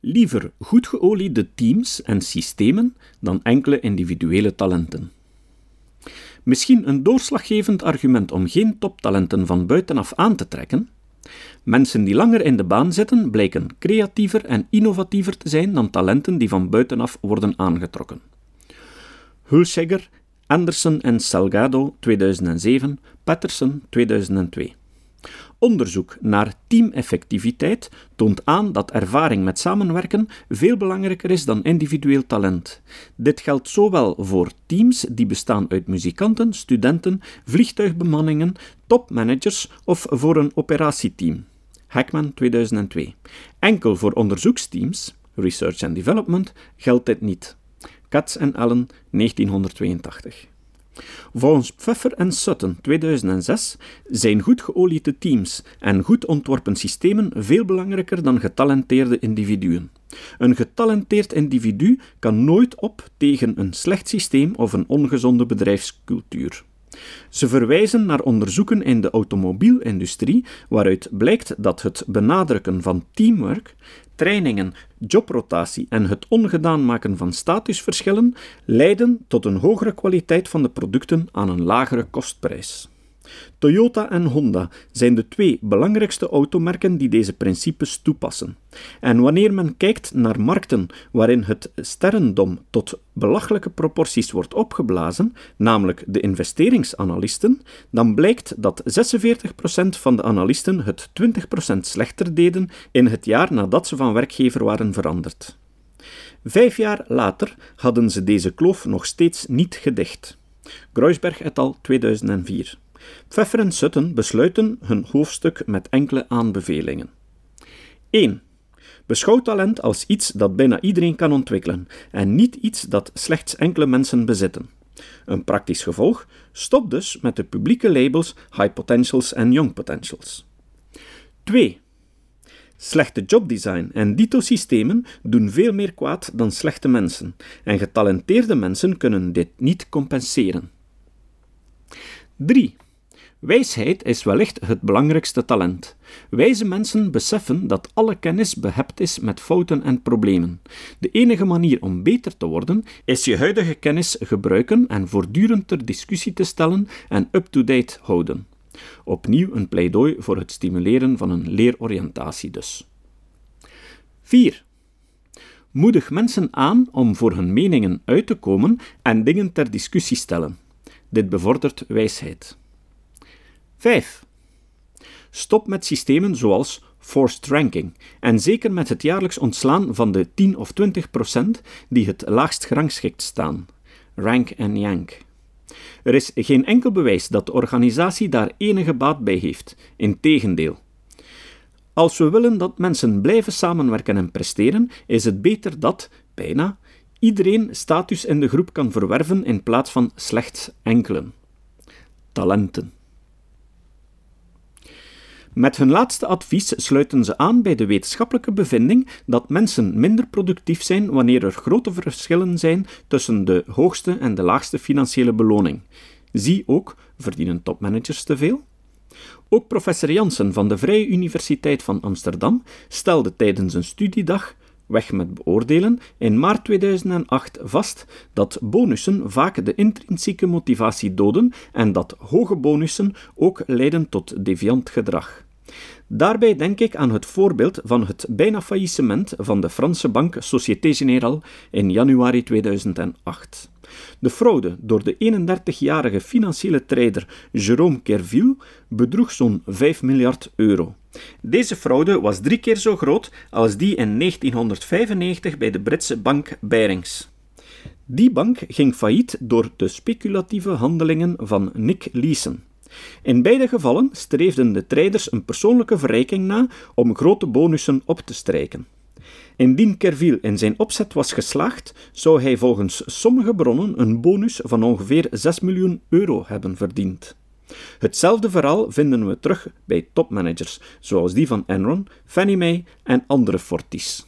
Liever goed geoliede teams en systemen dan enkele individuele talenten. Misschien een doorslaggevend argument om geen toptalenten van buitenaf aan te trekken. Mensen die langer in de baan zitten blijken creatiever en innovatiever te zijn dan talenten die van buitenaf worden aangetrokken. Hulsegger, Anderson en Salgado 2007, Patterson 2002. Onderzoek naar teameffectiviteit toont aan dat ervaring met samenwerken veel belangrijker is dan individueel talent. Dit geldt zowel voor teams die bestaan uit muzikanten, studenten, vliegtuigbemanningen, topmanagers of voor een operatieteam. Hackman 2002. Enkel voor onderzoeksteams, research and development, geldt dit niet. Katz en Allen 1982. Volgens Pfeffer en Sutton 2006 zijn goed geoliede teams en goed ontworpen systemen veel belangrijker dan getalenteerde individuen. Een getalenteerd individu kan nooit op tegen een slecht systeem of een ongezonde bedrijfscultuur. Ze verwijzen naar onderzoeken in de automobielindustrie, waaruit blijkt dat het benadrukken van teamwork, trainingen, jobrotatie en het ongedaan maken van statusverschillen leiden tot een hogere kwaliteit van de producten aan een lagere kostprijs. Toyota en Honda zijn de twee belangrijkste automerken die deze principes toepassen. En wanneer men kijkt naar markten waarin het sterrendom tot belachelijke proporties wordt opgeblazen, namelijk de investeringsanalisten, dan blijkt dat 46% van de analisten het 20% slechter deden in het jaar nadat ze van werkgever waren veranderd. Vijf jaar later hadden ze deze kloof nog steeds niet gedicht. Gruisberg et al 2004. Pfeffer en Sutton besluiten hun hoofdstuk met enkele aanbevelingen. 1. Beschouw talent als iets dat bijna iedereen kan ontwikkelen en niet iets dat slechts enkele mensen bezitten. Een praktisch gevolg: stop dus met de publieke labels high potentials en young potentials. 2. Slechte jobdesign en dito-systemen doen veel meer kwaad dan slechte mensen, en getalenteerde mensen kunnen dit niet compenseren. 3. Wijsheid is wellicht het belangrijkste talent. Wijze mensen beseffen dat alle kennis behept is met fouten en problemen. De enige manier om beter te worden is je huidige kennis gebruiken en voortdurend ter discussie te stellen en up-to-date houden. Opnieuw een pleidooi voor het stimuleren van een leeroriëntatie dus. 4. Moedig mensen aan om voor hun meningen uit te komen en dingen ter discussie stellen. Dit bevordert wijsheid. 5. Stop met systemen zoals forced ranking en zeker met het jaarlijks ontslaan van de 10 of 20 procent die het laagst gerangschikt staan. Rank en yank. Er is geen enkel bewijs dat de organisatie daar enige baat bij heeft. Integendeel. Als we willen dat mensen blijven samenwerken en presteren, is het beter dat, bijna, iedereen status in de groep kan verwerven in plaats van slechts enkelen. Talenten. Met hun laatste advies sluiten ze aan bij de wetenschappelijke bevinding dat mensen minder productief zijn wanneer er grote verschillen zijn tussen de hoogste en de laagste financiële beloning. Zie ook, verdienen topmanagers te veel? Ook professor Jansen van de Vrije Universiteit van Amsterdam stelde tijdens een studiedag Weg met beoordelen in maart 2008 vast dat bonussen vaak de intrinsieke motivatie doden en dat hoge bonussen ook leiden tot deviant gedrag. Daarbij denk ik aan het voorbeeld van het bijna faillissement van de Franse bank Société Générale in januari 2008. De fraude door de 31-jarige financiële trader Jérôme Kerville bedroeg zo'n 5 miljard euro. Deze fraude was drie keer zo groot als die in 1995 bij de Britse bank Barings. Die bank ging failliet door de speculatieve handelingen van Nick Leeson. In beide gevallen streefden de traders een persoonlijke verrijking na om grote bonussen op te strijken. Indien Kerville in zijn opzet was geslaagd, zou hij volgens sommige bronnen een bonus van ongeveer 6 miljoen euro hebben verdiend. Hetzelfde verhaal vinden we terug bij topmanagers, zoals die van Enron, Fannie Mae en andere forties.